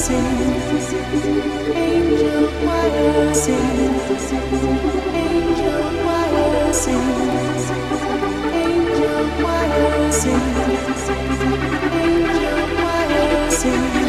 Angel choir sing, Angel choir sing, Angel choir sing, Angel choir sing, sing,